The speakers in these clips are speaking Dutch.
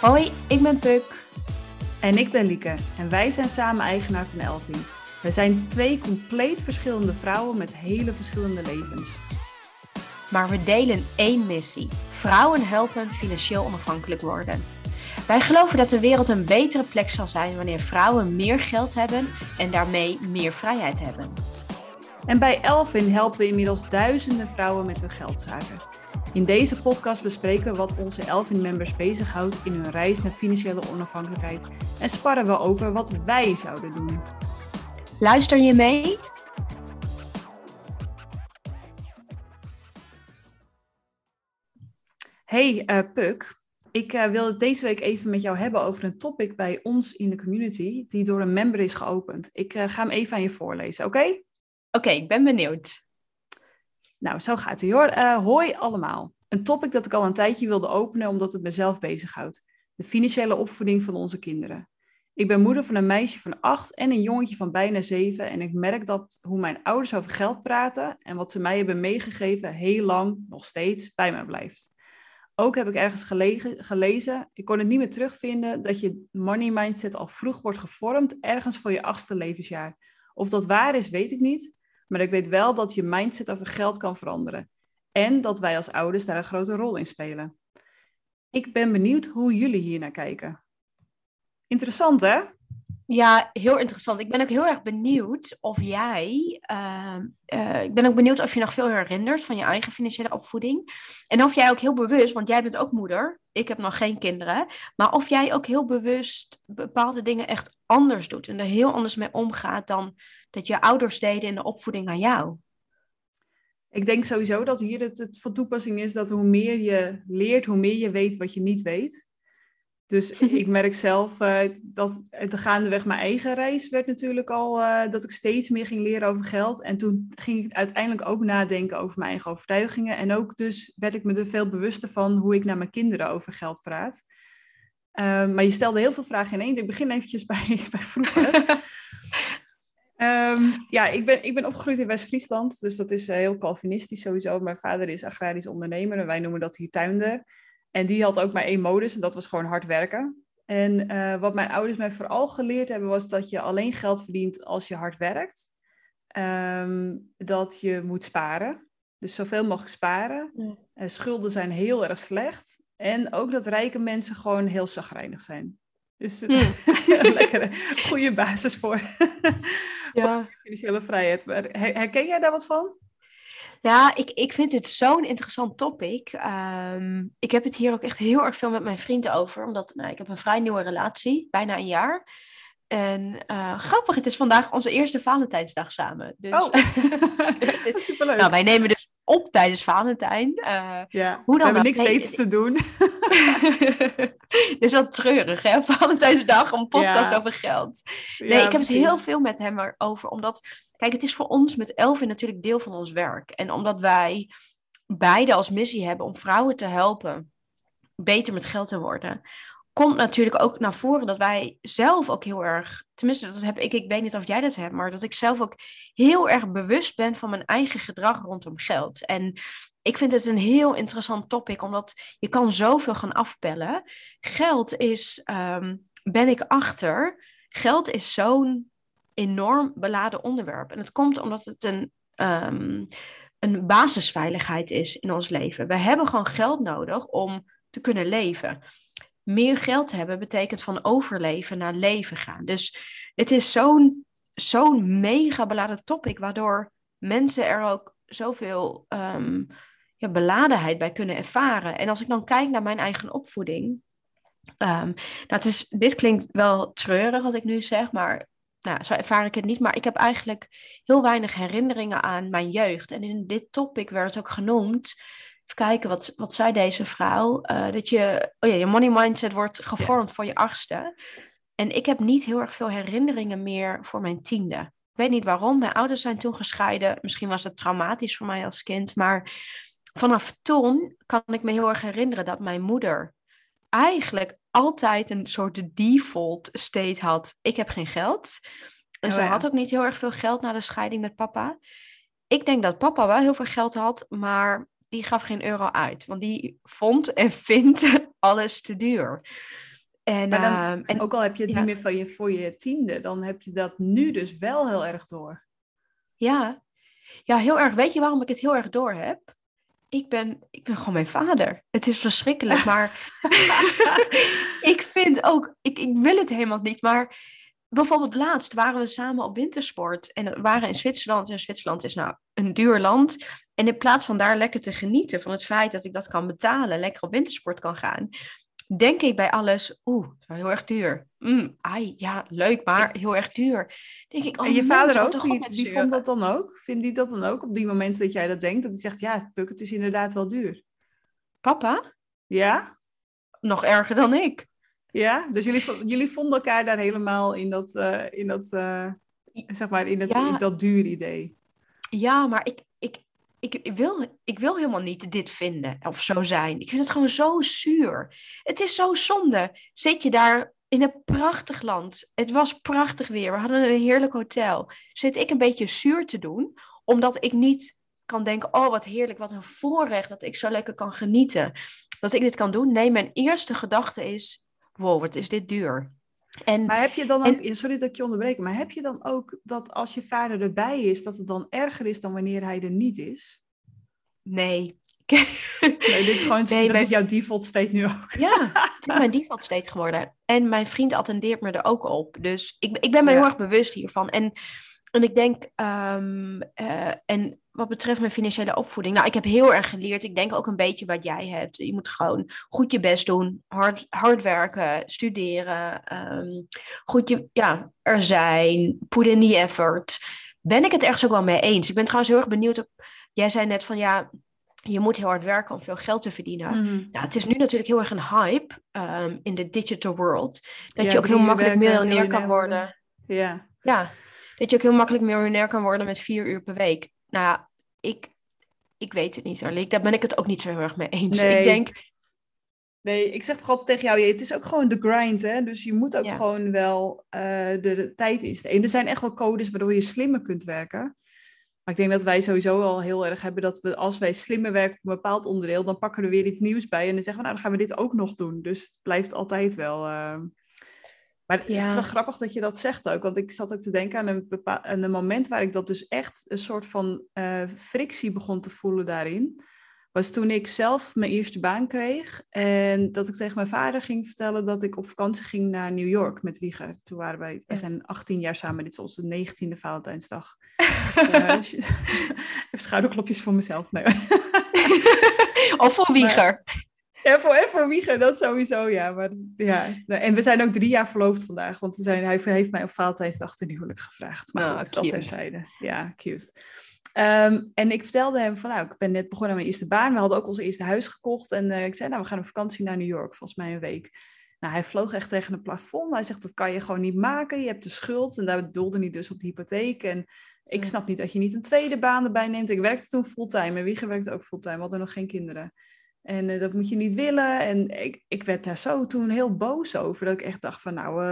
Hoi, ik ben Puk. En ik ben Lieke en wij zijn samen eigenaar van Elvin. We zijn twee compleet verschillende vrouwen met hele verschillende levens. Maar we delen één missie: vrouwen helpen financieel onafhankelijk worden. Wij geloven dat de wereld een betere plek zal zijn wanneer vrouwen meer geld hebben en daarmee meer vrijheid hebben. En bij Elvin helpen we inmiddels duizenden vrouwen met hun geldzaken. In deze podcast bespreken we wat onze Elvin-members bezighoudt in hun reis naar financiële onafhankelijkheid en sparren we over wat wij zouden doen. Luister je mee? Hey uh, Puk, ik uh, wil het deze week even met jou hebben over een topic bij ons in de community die door een member is geopend. Ik uh, ga hem even aan je voorlezen, oké? Oké, okay, ik ben benieuwd. Nou, zo gaat hij hoor. Uh, hoi allemaal. Een topic dat ik al een tijdje wilde openen omdat het mezelf bezighoudt. De financiële opvoeding van onze kinderen. Ik ben moeder van een meisje van acht en een jongetje van bijna zeven. En ik merk dat hoe mijn ouders over geld praten en wat ze mij hebben meegegeven heel lang, nog steeds, bij mij blijft. Ook heb ik ergens gelezen, ik kon het niet meer terugvinden, dat je money mindset al vroeg wordt gevormd, ergens voor je achtste levensjaar. Of dat waar is, weet ik niet. Maar ik weet wel dat je mindset over geld kan veranderen. En dat wij als ouders daar een grote rol in spelen. Ik ben benieuwd hoe jullie hier naar kijken. Interessant, hè? Ja, heel interessant. Ik ben ook heel erg benieuwd of jij. Uh, uh, ik ben ook benieuwd of je nog veel herinnert van je eigen financiële opvoeding. En of jij ook heel bewust, want jij bent ook moeder. Ik heb nog geen kinderen. Maar of jij ook heel bewust bepaalde dingen echt anders doet. En er heel anders mee omgaat dan dat je ouders deden in de opvoeding naar jou. Ik denk sowieso dat hier het, het van toepassing is dat hoe meer je leert, hoe meer je weet wat je niet weet. Dus ik merk zelf uh, dat de gaandeweg mijn eigen reis werd natuurlijk al uh, dat ik steeds meer ging leren over geld. En toen ging ik uiteindelijk ook nadenken over mijn eigen overtuigingen. En ook dus werd ik me er veel bewuster van hoe ik naar mijn kinderen over geld praat. Uh, maar je stelde heel veel vragen in één. Ik begin eventjes bij, bij vroeger. Um, ja, ik ben, ik ben opgegroeid in West-Friesland, dus dat is uh, heel Calvinistisch sowieso. Mijn vader is agrarisch ondernemer en wij noemen dat hier tuinder. En die had ook maar één modus en dat was gewoon hard werken. En uh, wat mijn ouders mij vooral geleerd hebben was dat je alleen geld verdient als je hard werkt. Um, dat je moet sparen, dus zoveel mogelijk sparen. Ja. Uh, schulden zijn heel erg slecht. En ook dat rijke mensen gewoon heel zagrijnig zijn. Dus mm. een lekkere, goede basis voor, ja. voor financiële vrijheid. Maar herken jij daar wat van? Ja, ik, ik vind dit zo'n interessant topic. Um, ik heb het hier ook echt heel erg veel met mijn vrienden over. Omdat nou, ik heb een vrij nieuwe relatie, bijna een jaar. En uh, grappig, het is vandaag onze eerste Valentijnsdag samen. Dus, oh, superleuk. Nou, wij nemen dus op tijdens Valentijn. Uh, ja, hoe dan we hebben niks nee, beters te doen. Dit is wel treurig, hè? Valentijnsdag, een podcast ja. over geld. Nee, ja, ik heb het heel veel met hem erover, omdat... Kijk, het is voor ons met Elvin natuurlijk deel van ons werk. En omdat wij beide als missie hebben om vrouwen te helpen beter met geld te worden komt natuurlijk ook naar voren dat wij zelf ook heel erg, tenminste dat heb ik, ik weet niet of jij dat hebt, maar dat ik zelf ook heel erg bewust ben van mijn eigen gedrag rondom geld. En ik vind het een heel interessant topic, omdat je kan zoveel gaan afpellen. Geld is, um, ben ik achter, geld is zo'n enorm beladen onderwerp. En het komt omdat het een, um, een basisveiligheid is in ons leven. We hebben gewoon geld nodig om te kunnen leven meer geld hebben betekent van overleven naar leven gaan. Dus het is zo'n zo'n mega beladen topic, waardoor mensen er ook zoveel um, ja, beladenheid bij kunnen ervaren. En als ik dan kijk naar mijn eigen opvoeding, um, nou, is, dit klinkt wel treurig wat ik nu zeg, maar nou, zo ervaar ik het niet. Maar ik heb eigenlijk heel weinig herinneringen aan mijn jeugd. En in dit topic werd ook genoemd Even kijken, wat, wat zei deze vrouw? Uh, dat je, oh ja, je money mindset wordt gevormd voor je achtste. En ik heb niet heel erg veel herinneringen meer voor mijn tiende. Ik weet niet waarom. Mijn ouders zijn toen gescheiden. Misschien was het traumatisch voor mij als kind. Maar vanaf toen kan ik me heel erg herinneren dat mijn moeder eigenlijk altijd een soort default state had. Ik heb geen geld. En oh, ze ja. had ook niet heel erg veel geld na de scheiding met papa. Ik denk dat papa wel heel veel geld had, maar die gaf geen euro uit. Want die vond en vindt alles te duur. En, dan, ehm, en ook al heb je het niet meer van je, voor je tiende, dan heb je dat nu dus wel heel erg door. Ja. ja, heel erg. Weet je waarom ik het heel erg door heb? Ik ben, ik ben gewoon mijn vader. Het is verschrikkelijk, maar ik vind ook, ik, ik wil het helemaal niet, maar bijvoorbeeld laatst waren we samen op wintersport en we waren in Zwitserland. En Zwitserland is nou een duur land. En in plaats van daar lekker te genieten van het feit dat ik dat kan betalen, lekker op wintersport kan gaan, denk ik bij alles, oeh, het is heel erg duur. Mm, ai, ja, leuk, maar heel erg duur. Denk ik, oh, en je vader ook, die, die vond dat dan ook? Vindt hij dat dan ook op die momenten dat jij dat denkt? Dat hij zegt, ja, Puk, het is inderdaad wel duur. Papa? Ja? Nog erger dan ik. Ja, dus jullie, jullie vonden elkaar daar helemaal in dat, uh, in dat, uh, zeg maar, in, in dat duur idee. Ja, maar ik, ik, ik, wil, ik wil helemaal niet dit vinden of zo zijn. Ik vind het gewoon zo zuur. Het is zo zonde. Zit je daar in een prachtig land. Het was prachtig weer. We hadden een heerlijk hotel. Zit ik een beetje zuur te doen, omdat ik niet kan denken: oh wat heerlijk, wat een voorrecht dat ik zo lekker kan genieten. Dat ik dit kan doen. Nee, mijn eerste gedachte is: wow, wat is dit duur. En, maar heb je dan ook, sorry dat ik je onderbreek, maar heb je dan ook dat als je vader erbij is, dat het dan erger is dan wanneer hij er niet is? Nee. Nee, dit is gewoon nee, dat is jouw default state nu ook. Ja, het is mijn default state geworden. En mijn vriend attendeert me er ook op. Dus ik, ik ben me heel erg bewust hiervan. En, en ik denk, um, uh, en wat betreft mijn financiële opvoeding. Nou, ik heb heel erg geleerd. Ik denk ook een beetje wat jij hebt. Je moet gewoon goed je best doen, hard, hard werken, studeren, um, goed je, ja, er zijn, put in the effort. Ben ik het ergens ook wel mee eens? Ik ben trouwens heel erg benieuwd. Op, jij zei net van ja, je moet heel hard werken om veel geld te verdienen. Mm het is nu natuurlijk heel erg een hype um, in de digital world. Dat je ook heel makkelijk miljonair kan worden. Ja. ja, dat je ook heel makkelijk miljonair kan worden met vier uur per week. Nou ja, ik, ik weet het niet, Arliek. Daar ben ik het ook niet zo heel erg mee eens. Nee. Ik denk... Nee, ik zeg toch altijd tegen jou, het is ook gewoon de grind, hè? Dus je moet ook gewoon wel uh, de, de, tijd insteken. Er zijn echt wel codes waardoor je slimmer kunt werken. Maar ik denk dat wij sowieso al heel erg hebben dat we, als wij slimmer werken op een bepaald onderdeel, dan pakken we er weer iets nieuws bij en dan zeggen we, nou, dan gaan we dit ook nog doen. Dus het blijft altijd wel... Uh... Maar het is wel grappig dat je dat zegt ook. Want ik zat ook te denken aan een, aan een moment waar ik dat dus echt een soort van uh, frictie begon te voelen daarin. Was toen ik zelf mijn eerste baan kreeg. En dat ik tegen mijn vader ging vertellen dat ik op vakantie ging naar New York met Wieger. Toen waren wij, wij zijn 18 jaar samen. Dit is onze 19e Valentijnsdag. uh, even schouderklopjes voor mezelf. Nee. of voor Wieger. Ja, voor, voor Wieger, dat sowieso, ja. Maar, ja. En we zijn ook drie jaar verloofd vandaag, want we zijn, hij heeft mij op Valentijnsdag ten huwelijk gevraagd. Maar oh, goed, dat terzijde. Ja, cute. Ehm, en ik vertelde hem van, nou, ik ben net begonnen aan mijn eerste baan. We hadden ook ons eerste huis gekocht. En uh, ik zei, nou, we gaan op vakantie naar New York, volgens mij een week. Nou, hij vloog echt tegen een plafond. Hij zegt, dat kan je gewoon niet maken. Je hebt de schuld. En daar bedoelde hij dus op de hypotheek. En ik snap niet dat je niet een tweede baan erbij neemt. Ik werkte toen fulltime. En Wieger werkte ook fulltime. We hadden nog geen kinderen. En uh, dat moet je niet willen. En ik, ik werd daar zo toen heel boos over. Dat ik echt dacht van nou,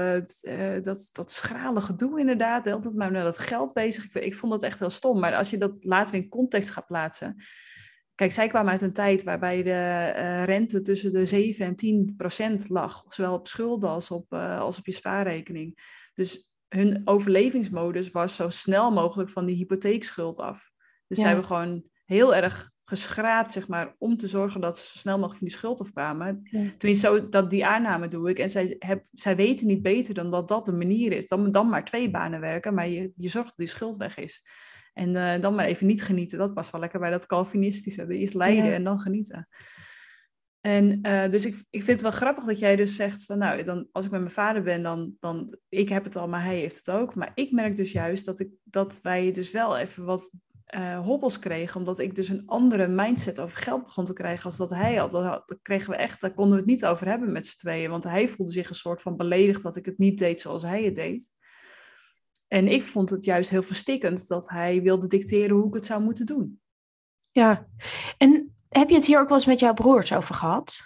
uh, dat, dat schrale gedoe inderdaad. Altijd maar met dat geld bezig. Ik, ik vond dat echt heel stom. Maar als je dat later in context gaat plaatsen. Kijk, zij kwamen uit een tijd waarbij de rente tussen de 7 en 10 procent lag. Zowel op schulden als op, als op je spaarrekening. Dus hun overlevingsmodus was zo snel mogelijk van die hypotheekschuld af. Dus ja. zij hebben gewoon heel erg geschraapt, zeg maar, om te zorgen dat ze zo snel mogelijk van die schuld afkwamen. Ja. Tenminste, zo, dat, die aanname doe ik. En zij, heb, zij weten niet beter dan dat dat de manier is. Dan, dan maar twee banen werken, maar je, je zorgt dat die schuld weg is. En uh, dan maar even niet genieten. Dat past wel lekker bij dat Calvinistische. Eerst lijden en dan genieten. En uh, dus ik, ik vind het wel grappig dat jij dus zegt van nou, dan, als ik met mijn vader ben, dan, dan ik heb het al, maar hij heeft het ook. Maar ik merk dus juist dat, ik, dat wij dus wel even wat uh, hobbels kreeg, omdat ik dus een andere mindset over geld begon te krijgen als dat hij had. Dat, kregen we echt, daar konden we het niet over hebben met z'n tweeën, want hij voelde zich een soort van beledigd dat ik het niet deed zoals hij het deed. En ik vond het juist heel verstikkend dat hij wilde dicteren hoe ik het zou moeten doen. Ja, en heb je het hier ook wel eens met jouw broers over gehad?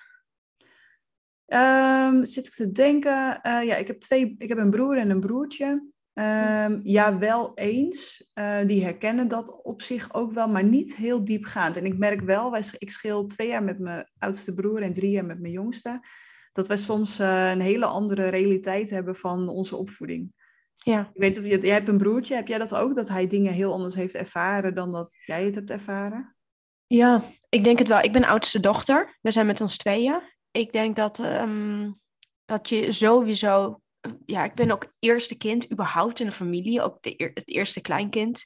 Um, zit ik te denken, uh, ja, ik heb, twee, ik heb een broer en een broertje. Um, ja, wel eens. Uh, die herkennen dat op zich ook wel, maar niet heel diepgaand. En ik merk wel, wij, ik scheel twee jaar met mijn oudste broer en drie jaar met mijn jongste. dat wij soms eh, een hele andere realiteit hebben van onze opvoeding. Ja. Ik weet of jij hebt een broertje, heb jij dat ook? Dat hij dingen heel anders heeft ervaren dan dat jij het hebt ervaren? Ja, ik denk het wel. Ik ben oudste dochter. We zijn met ons tweeën. Ik denk dat, ehm, dat je sowieso... Ja, ik ben ook eerste kind überhaupt in de familie. Ook het eerste kleinkind.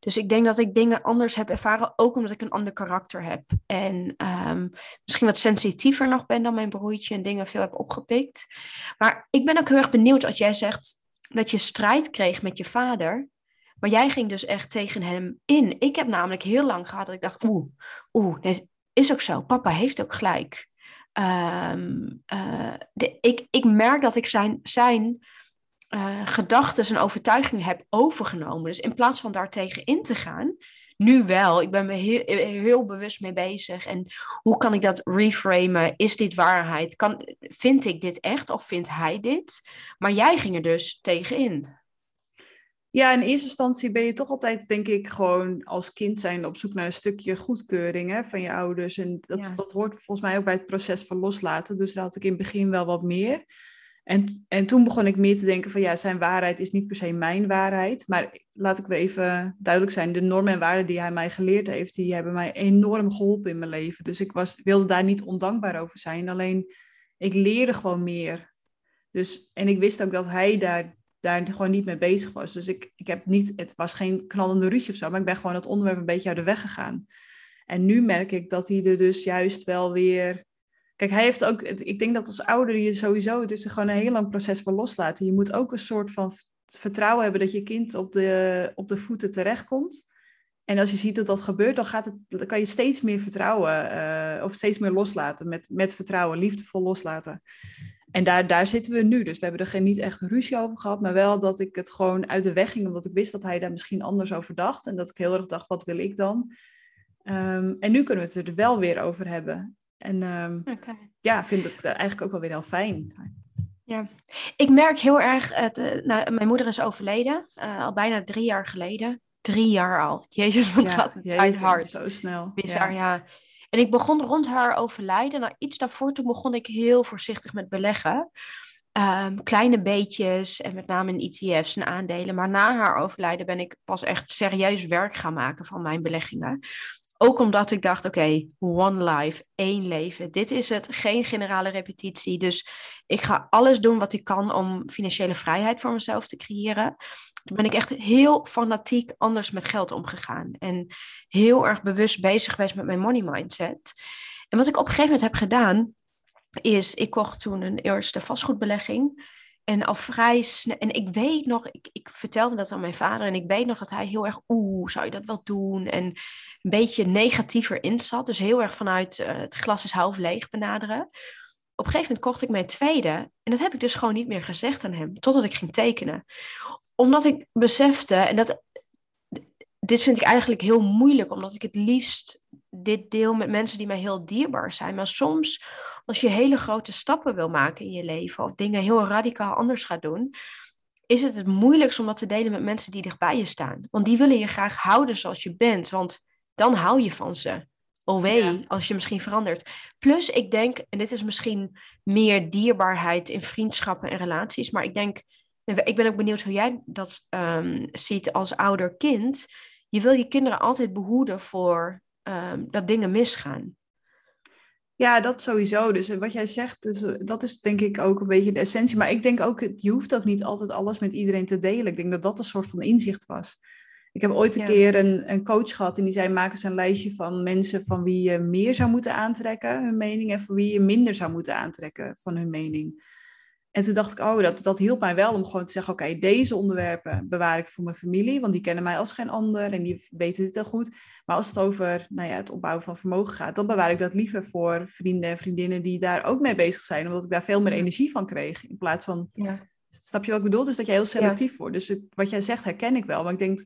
Dus ik denk dat ik dingen anders heb ervaren, ook omdat ik een ander karakter heb. En ehm, misschien wat sensitiever nog ben dan mijn broertje en dingen veel heb opgepikt. Maar ik ben ook heel erg benieuwd als jij zegt dat je strijd kreeg met je vader. Maar jij ging dus echt tegen hem in. Ik heb namelijk heel lang gehad dat ik dacht, oeh, oeh, is ook zo. Papa heeft ook gelijk. Um, de, ik, ik merk dat ik zijn, zijn uh, gedachten en overtuigingen heb overgenomen. Dus in plaats van daartegen in te gaan, nu wel. Ik ben me heel, heel bewust mee bezig. En hoe kan ik dat reframen? Is dit waarheid? Kan, vind ik dit echt of vindt hij dit? Maar jij ging er dus tegenin. Ja, in eerste instantie ben je toch altijd, denk ik, gewoon als kind zijn op zoek naar een stukje goedkeuring hè, van je ouders. En dat, dat hoort volgens mij ook bij het proces van loslaten. Dus daar had ik in het begin wel wat meer. En, en toen begon ik meer te denken van ja, zijn waarheid is niet per se mijn waarheid. Maar laat ik wel even duidelijk zijn, de normen en waarden die hij mij geleerd heeft, die hebben mij enorm geholpen in mijn leven. Dus ik was, wilde daar niet ondankbaar over zijn. Alleen ik leerde gewoon meer. Dus, en ik wist ook dat hij daar, daar gewoon niet mee bezig was. Dus ik, ik heb niet, het was geen knallende ruzie of zo, maar ik ben gewoon het onderwerp een beetje uit de weg gegaan. En nu merk ik dat hij er dus juist wel weer Kijk, hij heeft ook, ik denk dat als ouder je sowieso, het is gewoon een heel lang proces van loslaten. Je moet ook een soort van vertrouwen hebben dat je kind op de, op de voeten terechtkomt. En als je ziet dat dat gebeurt, dan, gaat het, dan kan je steeds meer vertrouwen uh, of steeds meer loslaten. Met, met vertrouwen, liefdevol loslaten. En daar, daar zitten we nu. Dus we hebben er geen, niet echt ruzie over gehad, maar wel dat ik het gewoon uit de weg ging, omdat ik wist dat hij daar misschien anders over dacht. En dat ik heel erg dacht, wat wil ik dan? Um, en nu kunnen we het er wel weer over hebben. En um, ja, vind ik het eigenlijk ook wel weer heel fijn. Ja, ik merk heel erg, het, uh, nou, mijn moeder is overleden, uh, al bijna drie jaar geleden. Drie jaar al. Jezus, wat ja, gaat het uit hard. Zo snel. Bizar, ja. ja. En ik begon rond haar overlijden. Nou, iets daarvoor toen begon ik heel voorzichtig met beleggen. Um, kleine beetjes en met name in ETF's en aandelen. Maar na haar overlijden ben ik pas echt serieus werk gaan maken van mijn beleggingen. Ook omdat ik dacht, oké, one life, één leven. Dit is het, geen generale repetitie. Dus ik ga alles doen wat ik kan om financiële vrijheid voor mezelf te creëren. Toen ben ik echt heel fanatiek anders met geld omgegaan. En heel erg bewust bezig geweest met mijn money mindset. En wat ik op een gegeven moment heb gedaan, is ik kocht toen een eerste vastgoedbelegging. En al vrij snel, en ik weet nog, ik, ik vertelde dat aan mijn vader en ik weet nog dat hij heel erg, oeh, zou je dat wel doen? En een beetje negatiever in zat. Dus heel erg vanuit uh, het glas is half leeg benaderen. Op een gegeven moment kocht ik mijn tweede en dat heb ik dus gewoon niet meer gezegd aan hem, totdat ik ging tekenen. Omdat ik besefte, en dat, dit vind ik eigenlijk heel moeilijk, omdat ik het liefst dit deel met mensen die mij heel dierbaar zijn. Maar soms als je hele grote stappen wil maken in je leven of dingen heel radicaal anders gaat doen, is het het moeilijkst om dat te delen met mensen die dichtbij je staan. Want die willen je graag houden zoals je bent, want dan hou je van ze. Oh wee, als je misschien verandert. Plus, ik denk, en dit is misschien meer dierbaarheid in vriendschappen en relaties, maar ik denk, ik ben ook benieuwd hoe jij dat um, ziet als ouder kind. Je wil je kinderen altijd behoeden voor um, dat dingen misgaan. Ja, dat sowieso. Dus eh, wat jij zegt, dus, eh, dat is denk ik ook een beetje de essentie. Maar ik denk ook, je hoeft ook niet altijd alles met iedereen te delen. Ik denk dat dat een soort van inzicht was. Ik heb ooit een keer een, een coach gehad en die zei: maak eens een lijstje van mensen van wie je meer zou moeten aantrekken, hun mening, en van wie je minder zou moeten aantrekken van hun mening. En toen dacht ik, oh, dat, dat hielp mij wel om gewoon te zeggen, oké, deze onderwerpen bewaar ik voor mijn familie, want die kennen mij als geen ander en die weten dit heel goed. Maar als het over nou ja, het opbouwen van vermogen gaat, dan bewaar ik dat liever voor vrienden en vriendinnen die daar ook mee bezig zijn, omdat ik daar veel meer energie van kreeg. In plaats van, ja. snap je wat ik bedoel? Dus dat je heel selectief wordt. Dus wat jij zegt herken ik wel, maar ik denk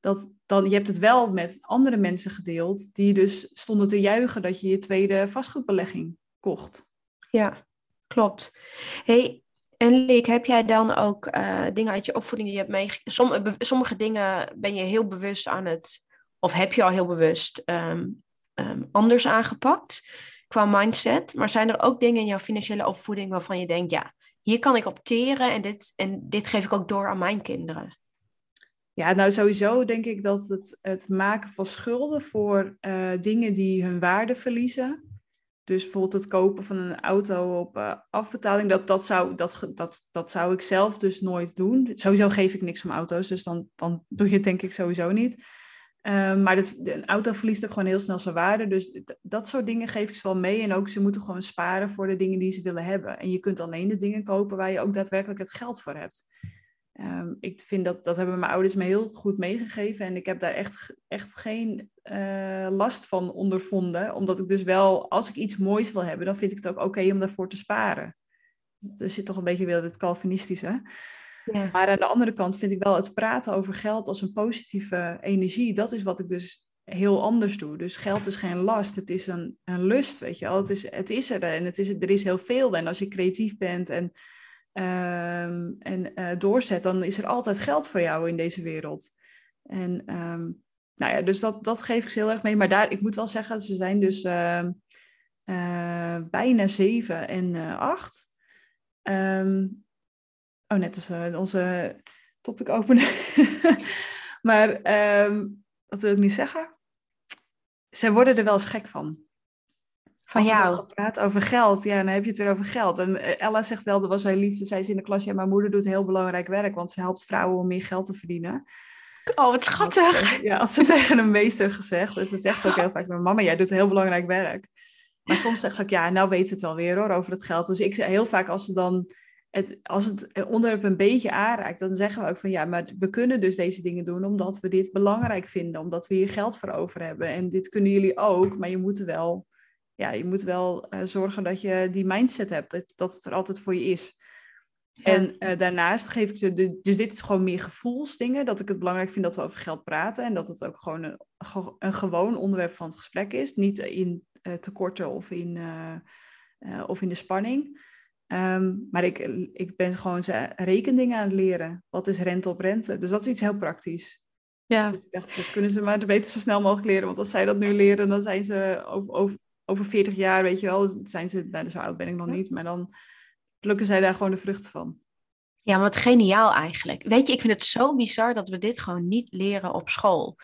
dat dan, je hebt het wel met andere mensen gedeeld, die dus stonden te juichen dat je je tweede vastgoedbelegging kocht. Ja, klopt. Hey, en Leek, heb jij dan ook uh, dingen uit je opvoeding die je hebt meegekregen? sommige dingen ben je heel bewust aan het, of heb je al heel bewust um, um, anders aangepakt? qua mindset. Maar zijn er ook dingen in jouw financiële opvoeding waarvan je denkt, ja, hier kan ik opteren en dit, en dit geef ik ook door aan mijn kinderen? Ja, nou sowieso denk ik dat het, het maken van schulden voor uh, dingen die hun waarde verliezen. Dus bijvoorbeeld het kopen van een auto op uh, afbetaling, dat, dat, zou, dat, dat, dat zou ik zelf dus nooit doen. Sowieso geef ik niks om auto's, dus dan, dan doe je het denk ik sowieso niet. Um, maar dit, een auto verliest ook gewoon heel snel zijn waarde. Dus dat soort dingen geef ik ze wel mee. En ook ze moeten gewoon sparen voor de dingen die ze willen hebben. En je kunt alleen de dingen kopen waar je ook daadwerkelijk het geld voor hebt. Um, ik vind dat, dat hebben mijn ouders me heel goed meegegeven. En ik heb daar echt, echt geen uh, last van ondervonden. Omdat ik dus wel, als ik iets moois wil hebben, dan vind ik het ook oké om daarvoor te sparen. Er zit toch een beetje weer het Calvinistische. Ja. Maar aan de andere kant vind ik wel het praten over geld als een positieve energie. Dat is wat ik dus heel anders doe. Dus geld is geen last, het is een, een lust, weet je wel. Het is, het is er en het is, er is heel veel. En als je creatief bent en, um, en uh, doorzet, dan is er altijd geld voor jou in deze wereld. En um, nou ja, dus dat, dat geef ik ze heel erg mee. Maar daar, ik moet wel zeggen, ze zijn dus uh, uh, bijna zeven en uh, acht. Oh, net als onze topic openen. maar wat wil ik nu zeggen? Ze worden er wel eens gek van. Van Als jou? Het praat over geld, ja, dan heb je het weer over geld. En eh, Ella zegt wel, dat was heel lief, zei ze in de klas, ja, mijn moeder doet heel belangrijk werk, want ze helpt vrouwen om meer geld te verdienen. Oh, wat schattig. Ja, had ze tegen een meester gezegd. Dus ze zegt ook heel vaak, mama, jij doet heel belangrijk werk. Maar soms zegt ze ook, ja, nou weet ze het wel weer hoor, over het geld. Dus ik heel vaak als ze dan het, als het onderwerp een beetje aanraakt, dan zeggen we ook van ja, maar we kunnen dus deze dingen doen omdat we dit belangrijk vinden, omdat we hier geld voor over hebben. En dit kunnen jullie ook, maar je moet wel, ja, je moet wel uh, zorgen dat je die mindset hebt, dat, dat het er altijd voor je is. En uh, daarnaast geef ik ze, de, dus dit is gewoon meer gevoelsdingen, dat ik het belangrijk vind dat we over geld praten en dat het ook gewoon een, een gewoon onderwerp van het gesprek is, niet in uh, tekorten of in, of in de spanning. Um, maar ik, ik ben gewoon ze rekendingen aan het leren. Wat is rente op rente? Dus dat is iets heel praktisch. Ja. Dus ik dacht, dat kunnen ze maar beter zo snel mogelijk leren. Want als zij dat nu leren, dan zijn ze over, over, over 40 jaar, weet je wel, zijn ze, nou, zo oud ben ik nog niet, maar dan plukken zij daar gewoon de vruchten van. Ja, maar wat geniaal eigenlijk. Weet je, ik vind het zo bizar dat we dit gewoon niet leren op school.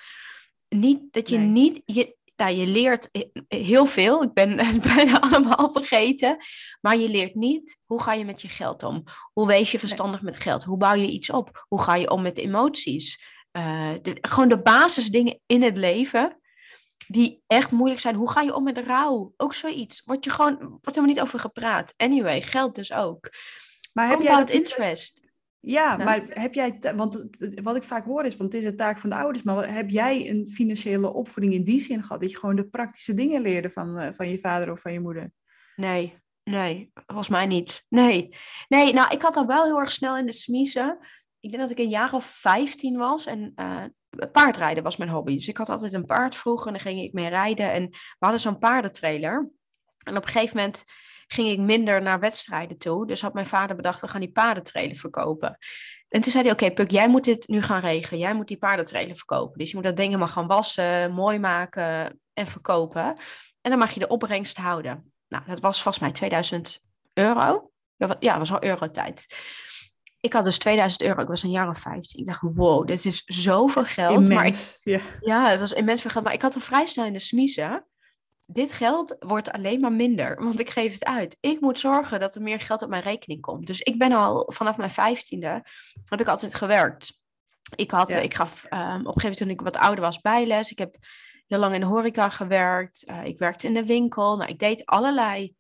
Niet dat je niet, je, nou, je leert heel veel. Ik ben het bijna allemaal vergeten. Maar je leert niet hoe ga je met je geld om. Hoe wees je verstandig met geld? Hoe bouw je iets op? Hoe ga je om met emoties? Uh, gewoon de basisdingen in het leven die echt moeilijk zijn. Hoe ga je om met de rouw? Ook zoiets. Word je gewoon, wordt helemaal niet over gepraat. Anyway, geld dus ook. Maar heb jij dat interest? Ja, maar heb jij, want wat ik vaak hoor is, want het is een taak van de ouders, maar heb jij een financiële opvoeding in die zin gehad? Dat je gewoon de praktische dingen leerde van, uh, van je vader of van je moeder? Nee, nee, volgens mij niet. Nee, nee nou ik had dat wel heel erg snel in de smiezen. Ik denk dat ik een jaar of 15 was en uh, paardrijden was mijn hobby. Dus ik had altijd een paard vroeger en dan ging ik mee rijden. En we hadden zo'n paardentrailer. En op een gegeven moment ging ik minder naar wedstrijden toe. Dus had mijn vader bedacht, we gaan die paardentrailer verkopen. En toen zei hij, oké Puk, jij moet dit nu gaan regelen. Jij moet die paardentrailer verkopen. Dus je moet dat ding helemaal gaan wassen, mooi maken en verkopen. En dan mag je de opbrengst houden. Nou, dat was volgens mij 2000 euro. Ja, dat was al eurotijd. Ik had dus 2000 euro, ik was een jaar of 15. Ik dacht, wow, dit is zoveel geld. Immens, maar ik, ja. ja, het was immens veel geld. Maar ik had er vrij snel in de smiezen dit geld wordt alleen maar minder, want ik geef het uit. Ik moet zorgen dat er meer geld op mijn rekening komt. Dus ik ben al vanaf mijn vijftiende, heb ik altijd gewerkt. Ik, had, ik gaf um, op een gegeven moment toen ik wat ouder was bijles. Ik heb heel lang in de horeca gewerkt. Uh, ik werkte in de winkel. Nou, ik deed allerlei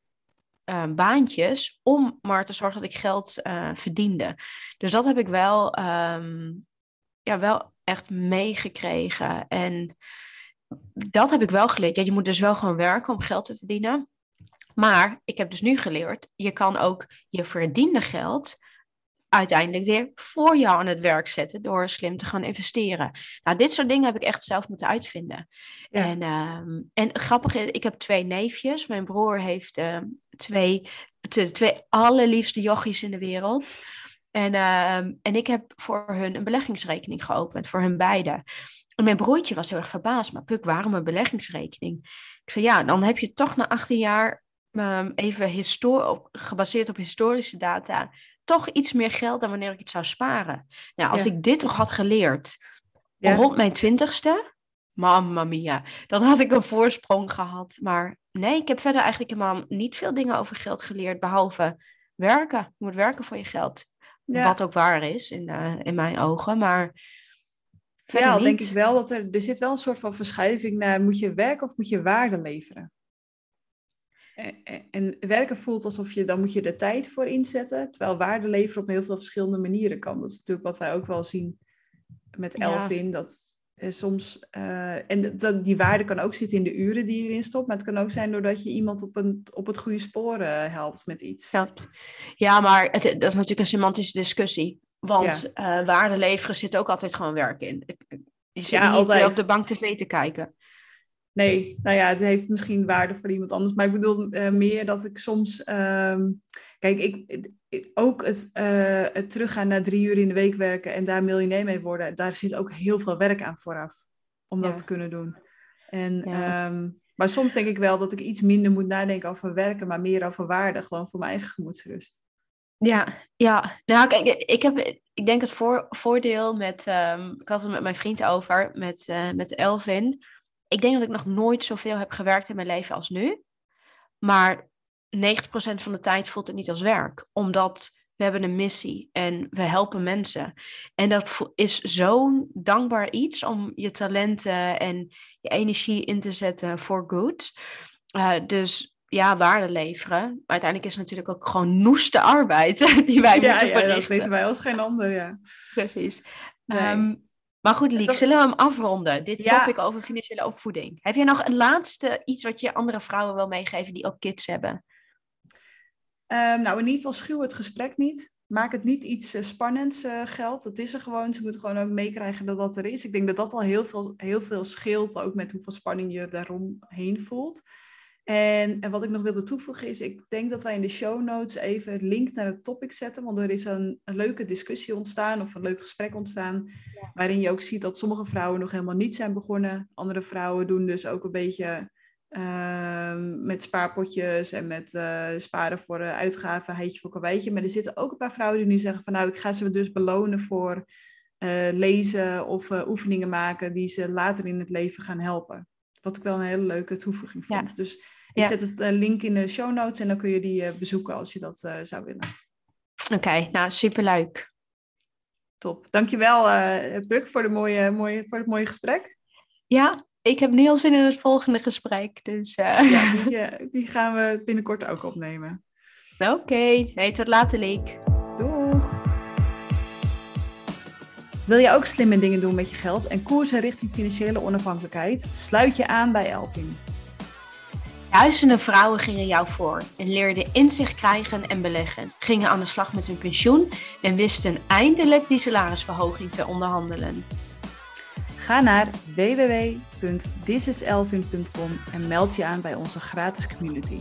uh, baantjes om maar te zorgen dat ik geld uh, verdiende. Dus dat heb ik wel, um, ja, wel echt meegekregen. En dat heb ik wel geleerd. Je moet dus wel gewoon werken om geld te verdienen. Maar ik heb dus nu geleerd, je kan ook je verdiende geld uiteindelijk weer voor jou aan het werk zetten door slim te gaan investeren. Nou, dit soort dingen heb ik echt zelf moeten uitvinden. En, um, en grappig is, ik heb twee neefjes. Mijn broer heeft uh, twee, de twee allerliefste jochies in de wereld. En, uh, en ik heb voor hun een beleggingsrekening geopend, voor hun beiden. En mijn broertje was heel erg verbaasd, maar Puk, waarom een beleggingsrekening? Ik zei, ja, dan heb je toch na 18 jaar even gebaseerd op historische data, toch iets meer geld dan wanneer ik het zou sparen. Nou, als ik dit toch had geleerd rond mijn twintigste, mamma mia, dan had ik een voorsprong gehad. Maar nee, ik heb verder eigenlijk helemaal niet veel dingen over geld geleerd, behalve werken. Je moet werken voor je geld. Wat ook waar is in, uh, in mijn ogen, maar ja, denk ik wel dat er, er zit wel een soort van verschuiving naar moet je werken of moet je waarde leveren. En, en werken voelt alsof je, dan moet je er tijd voor inzetten, terwijl waarde leveren op heel veel verschillende manieren kan. Dat is natuurlijk wat wij ook wel zien met Elvin, dat soms, uh, en dat, die waarde kan ook zitten in de uren die je erin stopt, maar het kan ook zijn doordat je iemand op, een, op het goede spoor uh, helpt met iets. Ja, ja maar het, dat is natuurlijk een semantische discussie. Want ja. waarde leveren zit ook altijd gewoon werk in. Je zit ja, niet altijd. op de bank tv te kijken. Nee, nou ja, het heeft misschien waarde voor iemand anders. Maar ik bedoel uh, meer dat ik soms. Uh, kijk, ik, ook het, uh, het teruggaan naar drie uur in de week werken en daar miljonair mee worden. Daar zit ook heel veel werk aan vooraf. Om dat te kunnen doen. En, ja. um, maar soms denk ik wel dat ik iets minder moet nadenken over werken, maar meer over waarde. Gewoon voor mijn eigen gemoedsrust. Ja, ja. Nou, kijk, ik heb, ik denk het voor, voordeel met, um, ik had het met mijn vriend over, met, uh, met Elvin. Ik denk dat ik nog nooit zoveel heb gewerkt in mijn leven als nu. Maar 90% van de tijd voelt het niet als werk, omdat we hebben een missie en we helpen mensen. En dat is zo'n dankbaar iets om je talenten en je energie in te zetten voor good. Uh, dus ja, waarde leveren. Maar uiteindelijk is het natuurlijk ook gewoon noeste arbeid die wij ja, moeten verrichten. Ja, dat weten wij als geen ander, ja. Precies. Ehm, maar goed, Liek, zullen we hem afronden? Dit ja. topic over financiële opvoeding. Heb je nog een laatste iets wat je andere vrouwen wil meegeven die ook kids hebben? Um, nou, in ieder geval schuw het gesprek niet. Maak het niet iets uh, spannends uh, geld. Dat is er gewoon. Ze moeten gewoon ook meekrijgen dat dat er is. Ik denk dat dat al heel veel, heel veel scheelt, ook met hoeveel spanning je daaromheen voelt. En, en wat ik nog wilde toevoegen is, ik denk dat wij in de show notes even het link naar het topic zetten, want er is een, een leuke discussie ontstaan of een leuk gesprek ontstaan, waarin je ook ziet dat sommige vrouwen nog helemaal niet zijn begonnen. Andere vrouwen doen dus ook een beetje uh, met spaarpotjes en met uh, sparen voor uh, uitgaven, heetje voor kwijtje. Maar er zitten ook een paar vrouwen die nu zeggen van nou, ik ga ze dus belonen voor eh, lezen of oefeningen maken die ze later in het leven gaan helpen. Wat ik wel een hele leuke toevoeging vond. Dus ik zet het uh, link in de show notes en dan kun je die uh, bezoeken als je dat uh, zou willen. Oké, okay, nou superleuk. Top. Dankjewel uh, Puk voor, de mooie, mooie, voor het mooie gesprek. Ja, ik heb nu al zin in het volgende gesprek. Dus, Ja, die, die, gaan we binnenkort ook opnemen. Oké, okay. hey, tot later Leek. Doeg! Wil je ook slimme dingen doen met je geld en koersen richting financiële onafhankelijkheid? Sluit je aan bij Elvin. Duizenden vrouwen gingen jou voor en leerden inzicht krijgen en beleggen, gingen aan de slag met hun pensioen en wisten eindelijk die salarisverhoging te onderhandelen. Ga naar www.thisiselvin.com en meld je aan bij onze gratis community.